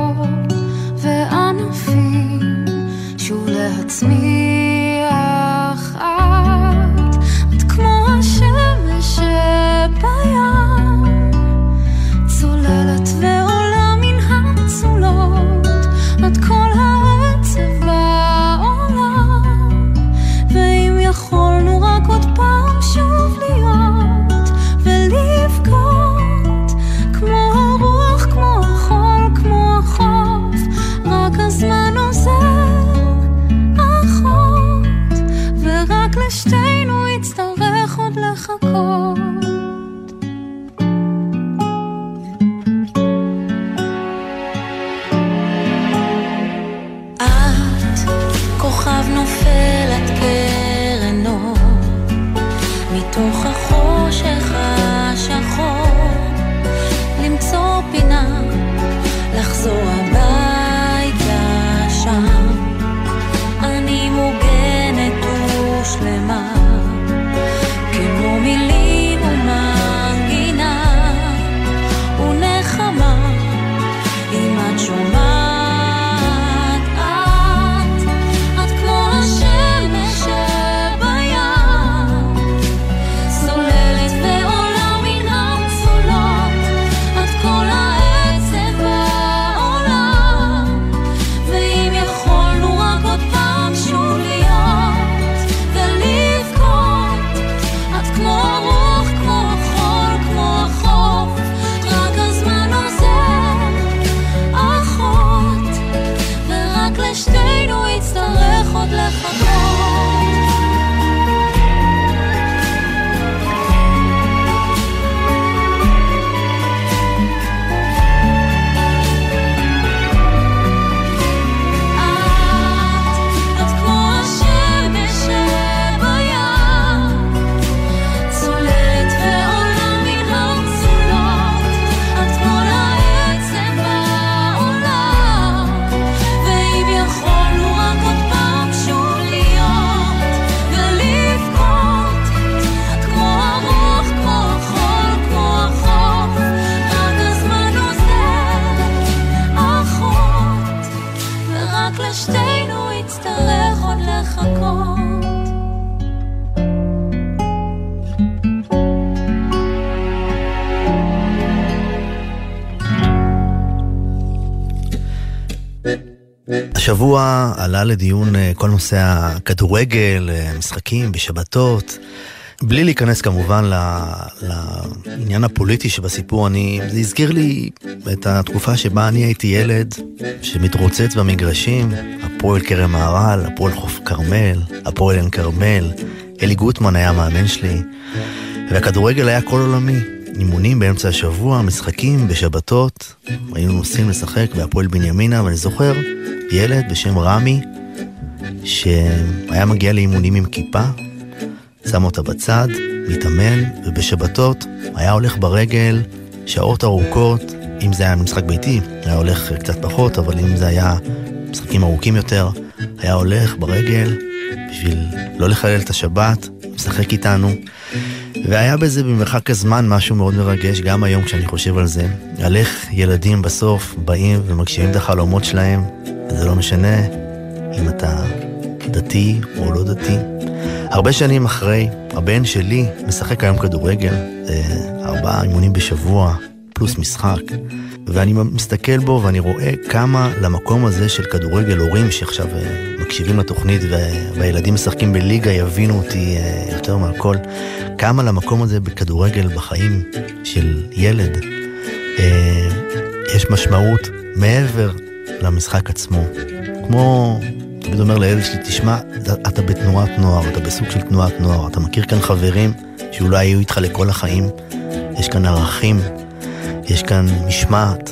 השבוע עלה לדיון אה, כל נושא הכדורגל, אה, משחקים בשבתות. בלי להיכנס כמובן לעניין הפוליטי שבסיפור, אני, זה הזכיר לי את התקופה שבה אני הייתי ילד שמתרוצץ במגרשים, הפועל כרם מהר"ל, הפועל חוף כרמל, הפועל עין כרמל, אלי גוטמן היה המאמן שלי, והכדורגל היה כל עולמי. אימונים באמצע השבוע, משחקים בשבתות, היינו נוסעים לשחק בהפועל בנימינה, ואני זוכר ילד בשם רמי, שהיה מגיע לאימונים עם כיפה, שם אותה בצד, מתאמן, ובשבתות היה הולך ברגל שעות ארוכות, אם זה היה משחק ביתי, היה הולך קצת פחות, אבל אם זה היה משחקים ארוכים יותר, היה הולך ברגל בשביל לא לחלל את השבת, משחק איתנו. והיה בזה במרחק הזמן משהו מאוד מרגש, גם היום כשאני חושב על זה. על איך ילדים בסוף באים ומגשימים את החלומות שלהם, וזה לא משנה אם אתה דתי או לא דתי. הרבה שנים אחרי, הבן שלי משחק היום כדורגל, אה, ארבעה אימונים בשבוע, פלוס משחק. ואני מסתכל בו ואני רואה כמה למקום הזה של כדורגל הורים שעכשיו אה, מקשיבים לתוכנית והילדים משחקים בליגה יבינו אותי אה, יותר מהכל, כמה למקום הזה בכדורגל בחיים של ילד יש משמעות מעבר למשחק עצמו. כמו תמיד אומר לילד שלי, תשמע, אתה בתנועת נוער, אתה בסוג של תנועת נוער, אתה מכיר כאן חברים שאולי יהיו איתך לכל החיים, יש כאן ערכים, יש כאן משמעת,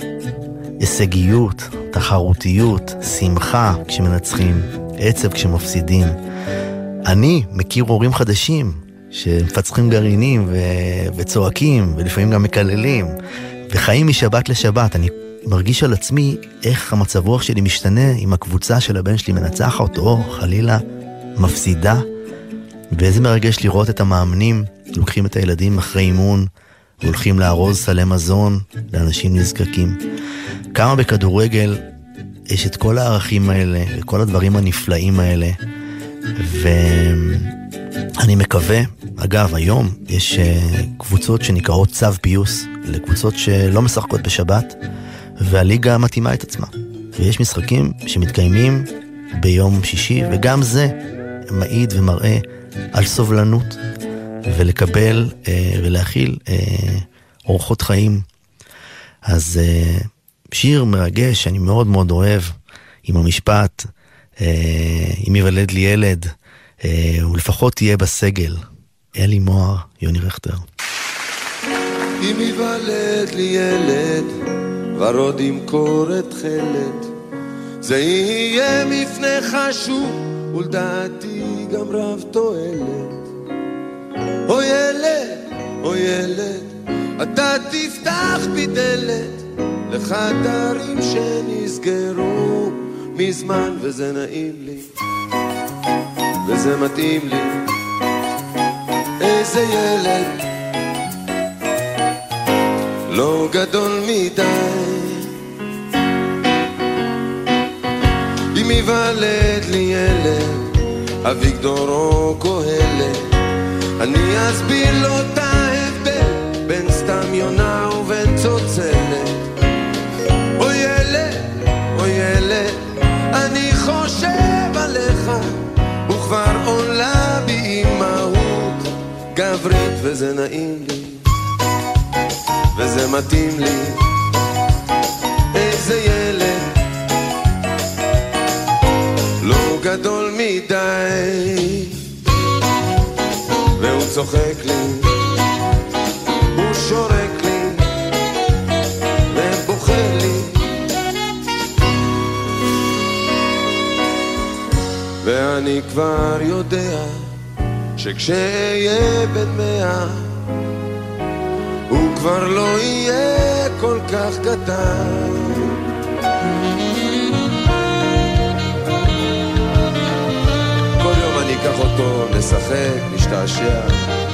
הישגיות, תחרותיות, שמחה כשמנצחים, עצב כשמפסידים. אני מכיר הורים חדשים שמפצחים גרעינים ו... וצועקים, ולפעמים גם מקללים, וחיים משבת לשבת. אני מרגיש על עצמי איך המצב רוח שלי משתנה אם הקבוצה של הבן שלי מנצחת או חלילה מפסידה. ואיזה מרגש לראות את המאמנים לוקחים את הילדים אחרי אימון והולכים לארוז סלי מזון לאנשים נזקקים. כמה בכדורגל יש את כל הערכים האלה וכל הדברים הנפלאים האלה. ואני מקווה, אגב, היום יש אה, קבוצות שנקראות צו פיוס, אלה קבוצות שלא משחקות בשבת, והליגה מתאימה את עצמה. ויש משחקים שמתקיימים ביום שישי, וגם זה מעיד ומראה על סובלנות, ולקבל אה, ולהכיל אה, אורחות חיים. אז שיר מרגש שאני מאוד מאוד אוהב, עם המשפט, אה, אם ייוולד לי ילד, אה, הוא לפחות יהיה בסגל. אלי מוהר, יוני רכטר. אם ייוולד לי ילד ורוד ימכור את חלד. זה יהיה מפנה חשוב, ולדעתי גם רב תועלת. או ילד, או ילד, אתה תפתח בי דלת לחדרים שנסגרו מזמן, וזה נעים לי, וזה מתאים לי. איזה ילד לא גדול מדי. אם ייוולד לי ילד, אביגדור או קהלת, אני אסביר לו את ההבדל בין סתם יונה ובין צוצלת. עליך, וכבר עולה בי אימהות גברית וזה נעים לי. וזה מתאים לי איזה ילד לא גדול מדי והוא צוחק לי ואני כבר יודע שכשאהיה בן מאה הוא כבר לא יהיה כל כך קטן. כל יום אני אקח אותו, נשחק, נשתעשע.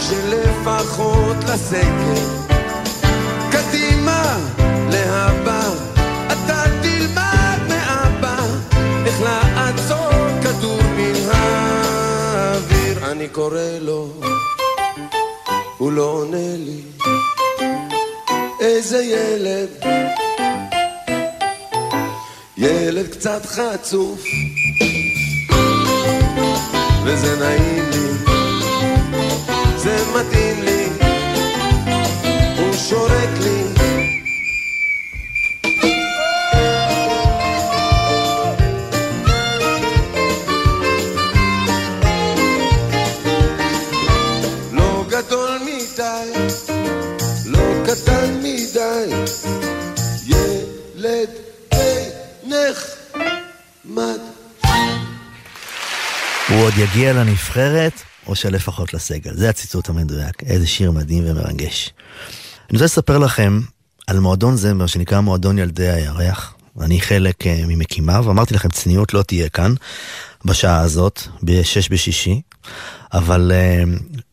שלפחות לסגל. קדימה, להבא, אתה תלמד מאבא, איך לעצור כדור מן האוויר. אני קורא לו, הוא לא עונה לי. איזה ילד, ילד קצת חצוף, וזה נעים מתאים לי, הוא שורק לי. לא גדול מדי, לא קטן מדי, ילד די נחמד. הוא עוד יגיע לנבחרת, או שלפחות לסגל. זה הציטוט המדויק. איזה שיר מדהים ומרגש. אני רוצה לספר לכם על מועדון זמר שנקרא מועדון ילדי הירח. אני חלק אה, ממקימיו, אמרתי לכם, צניעות לא תהיה כאן בשעה הזאת, ב-6 בשישי, אבל אה,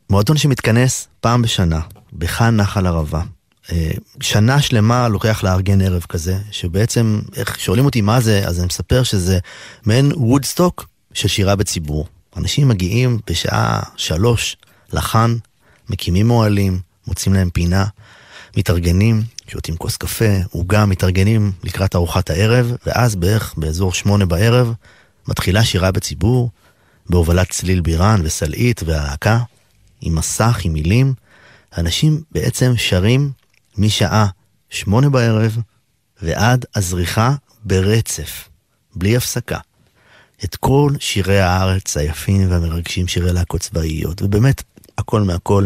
מועדון שמתכנס פעם בשנה, בכאן נחל ערבה. אה, שנה שלמה לוקח לארגן ערב כזה, שבעצם, איך שואלים אותי מה זה, אז אני מספר שזה מעין וודסטוק של שירה בציבור. אנשים מגיעים בשעה שלוש לחאן, מקימים אוהלים, מוצאים להם פינה, מתארגנים, שותים כוס קפה, עוגה, מתארגנים לקראת ארוחת הערב, ואז בערך באזור שמונה בערב מתחילה שירה בציבור, בהובלת צליל בירן וסלעית והלהקה, עם מסך, עם מילים. אנשים בעצם שרים משעה שמונה בערב ועד הזריחה ברצף, בלי הפסקה. את כל שירי הארץ היפים והמרגשים, שירי להקות צבאיות, ובאמת הכל מהכל.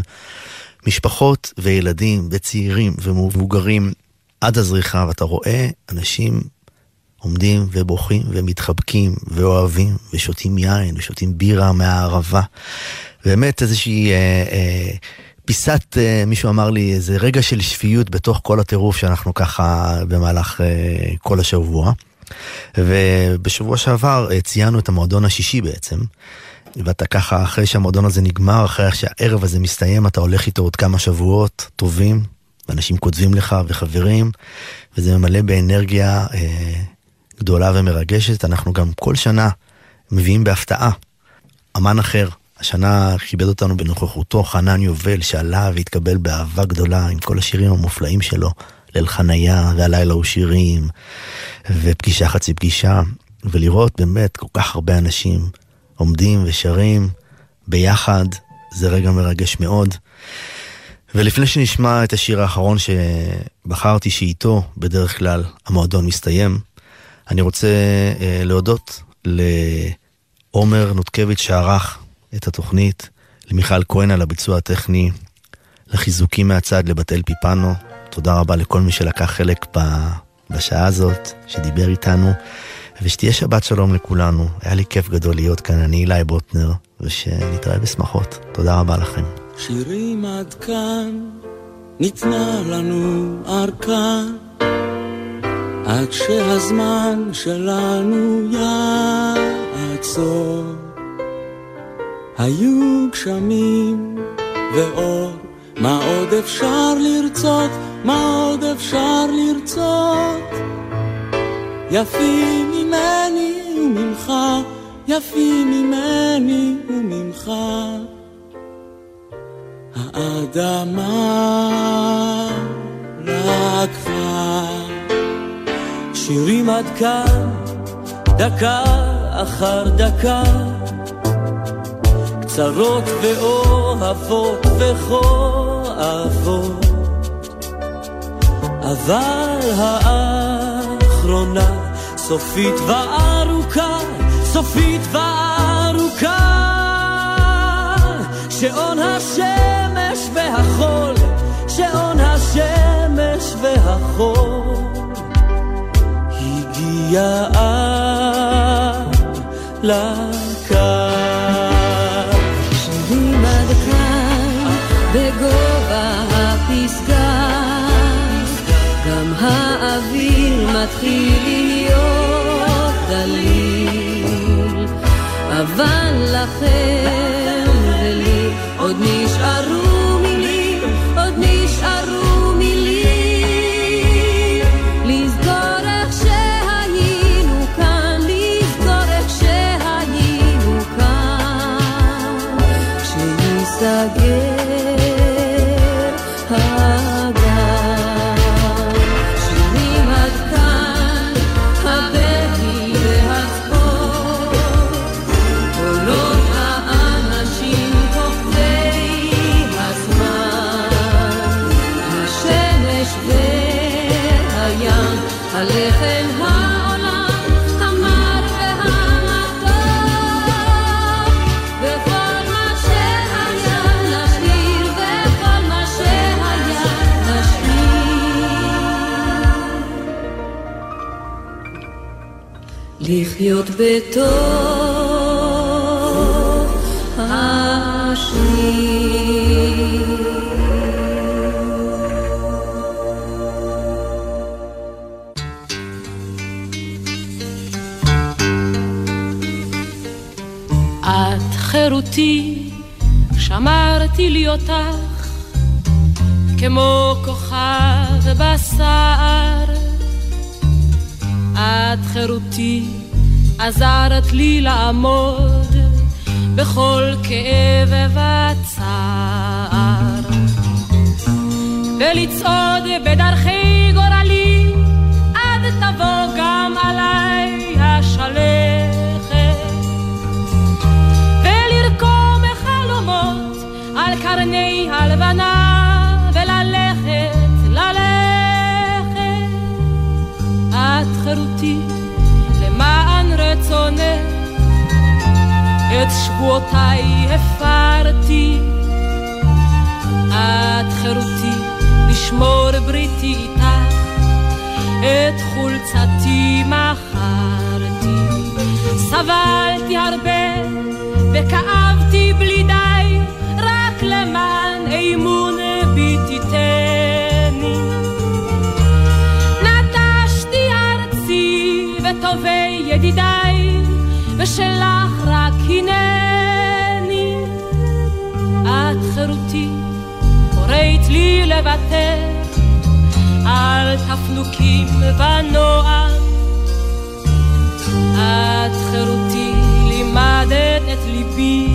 משפחות וילדים וצעירים ומבוגרים עד הזריחה, ואתה רואה אנשים עומדים ובוכים ומתחבקים ואוהבים ושותים יין ושותים בירה מהערבה. באמת איזושהי אה, אה, פיסת, אה, מישהו אמר לי, איזה רגע של שפיות בתוך כל הטירוף שאנחנו ככה במהלך אה, כל השבוע. ובשבוע שעבר אה, ציינו את המועדון השישי בעצם. ואתה ככה, אחרי שהמועדון הזה נגמר, אחרי שהערב הזה מסתיים, אתה הולך איתו עוד כמה שבועות טובים, ואנשים כותבים לך וחברים, וזה ממלא באנרגיה אה, גדולה ומרגשת. אנחנו גם כל שנה מביאים בהפתעה אמן אחר. השנה כיבד אותנו בנוכחותו חנן יובל, שעלה והתקבל באהבה גדולה עם כל השירים המופלאים שלו, ליל חניה, והלילה הוא שירים, ופגישה חצי פגישה, ולראות באמת כל כך הרבה אנשים עומדים ושרים ביחד, זה רגע מרגש מאוד. ולפני שנשמע את השיר האחרון שבחרתי שאיתו בדרך כלל המועדון מסתיים, אני רוצה אה, להודות לעומר נותקביץ' שערך את התוכנית, למיכל כהן על הביצוע הטכני, לחיזוקים מהצד לבתל פיפנו. תודה רבה לכל מי שלקח חלק בשעה הזאת, שדיבר איתנו. ושתהיה שבת שלום לכולנו. היה לי כיף גדול להיות כאן, אני אילי בוטנר, ושנתראה בשמחות. תודה רבה לכם. שירים עד כאן, ניתנה לנו ארכה, עד שהזמן שלנו יעצור. היו גשמים ואור, מה עוד אפשר לרצות? מה עוד אפשר לרצות? יפים ממני וממך, יפים ממני וממך. האדמה לקחה שירים עד כאן, דקה אחר דקה, קצרות ואוהבות וכואבות, אבל האחרונה סופית וארוכה, סופית וארוכה, שעון השמש והחול, שעון השמש והחול, הגיע לקו. מתחיל להיות דליל, אבל לכם ולי עוד נשארו מילים, עוד נשארו לחיות בתוך את חירותי, שמרתי לי אותך, כמו כוכב בשר. את חירותי, עזרת לי לעמוד בכל כאב וצער. ולצעוד בדרכי שבועותיי הפרתי. את חירותי לשמור בריתי איתך, את חולצתי מכרתי. סבלתי הרבה וכאבתי בלי די, רק למען אמון בי תיתני. נטשתי ארצי וטובי ידידיי, ושלך רק הנני. חירותי, קוראת לי לוותר על תפנוקים ונועם. את חירותי, לימדת את ליבי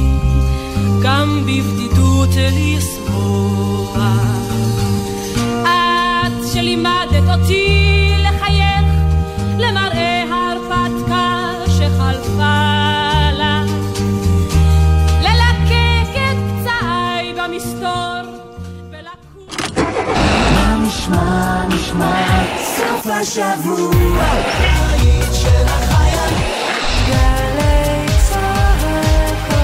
גם בבדידות לשמוח. את שלימדת אותי השבוע. היית של החיילים. גלי צהר כל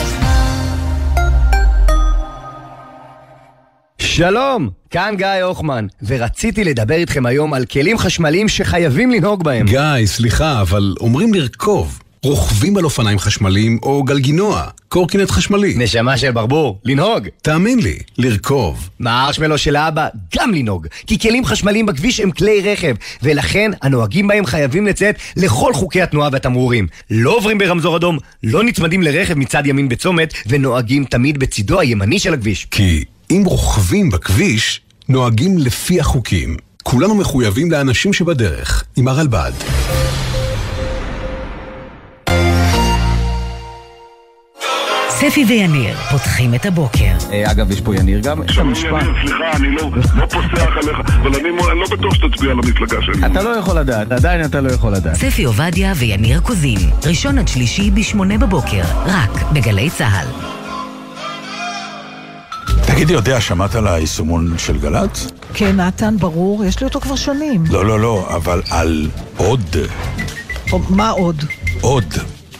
הזמן. שלום, כאן גיא הוחמן, ורציתי לדבר איתכם היום על כלים חשמליים שחייבים לנהוג בהם. גיא, סליחה, אבל אומרים לרכוב. רוכבים על אופניים חשמליים או גלגינוע, קורקינט חשמלי. נשמה של ברבור, לנהוג. תאמין לי, לרכוב. מהארשמלו של האבא, גם לנהוג. כי כלים חשמליים בכביש הם כלי רכב, ולכן הנוהגים בהם חייבים לציית לכל חוקי התנועה והתמרורים. לא עוברים ברמזור אדום, לא נצמדים לרכב מצד ימין בצומת, ונוהגים תמיד בצידו הימני של הכביש. כי אם רוכבים בכביש, נוהגים לפי החוקים. כולנו מחויבים לאנשים שבדרך, עם הרלב"ד. ספי ויניר פותחים את הבוקר. אגב, יש פה יניר גם. שלום יניר, סליחה, אני לא לא פוסח עליך, אבל אני לא בטוח שתצביע למפלגה שלי. אתה לא יכול לדעת, עדיין אתה לא יכול לדעת. ספי עובדיה ויניר קוזין, ראשון עד שלישי בשמונה בבוקר, רק בגלי צה"ל. תגידי, יודע, שמעת על היישומון של גל"צ? כן, נתן, ברור, יש לי אותו כבר שנים. לא, לא, לא, אבל על עוד. מה עוד? עוד.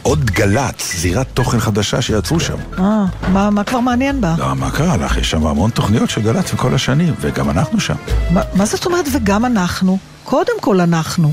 עוד גל"צ, זירת תוכן חדשה שיצרו שם. אה, מה, מה כבר מעניין בה? לא, מה קרה לך? יש שם המון תוכניות של גל"צ וכל השנים, וגם אנחנו שם. מה, מה זאת אומרת וגם אנחנו? קודם כל אנחנו.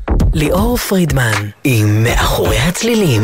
ליאור פרידמן עם מאחורי הצלילים.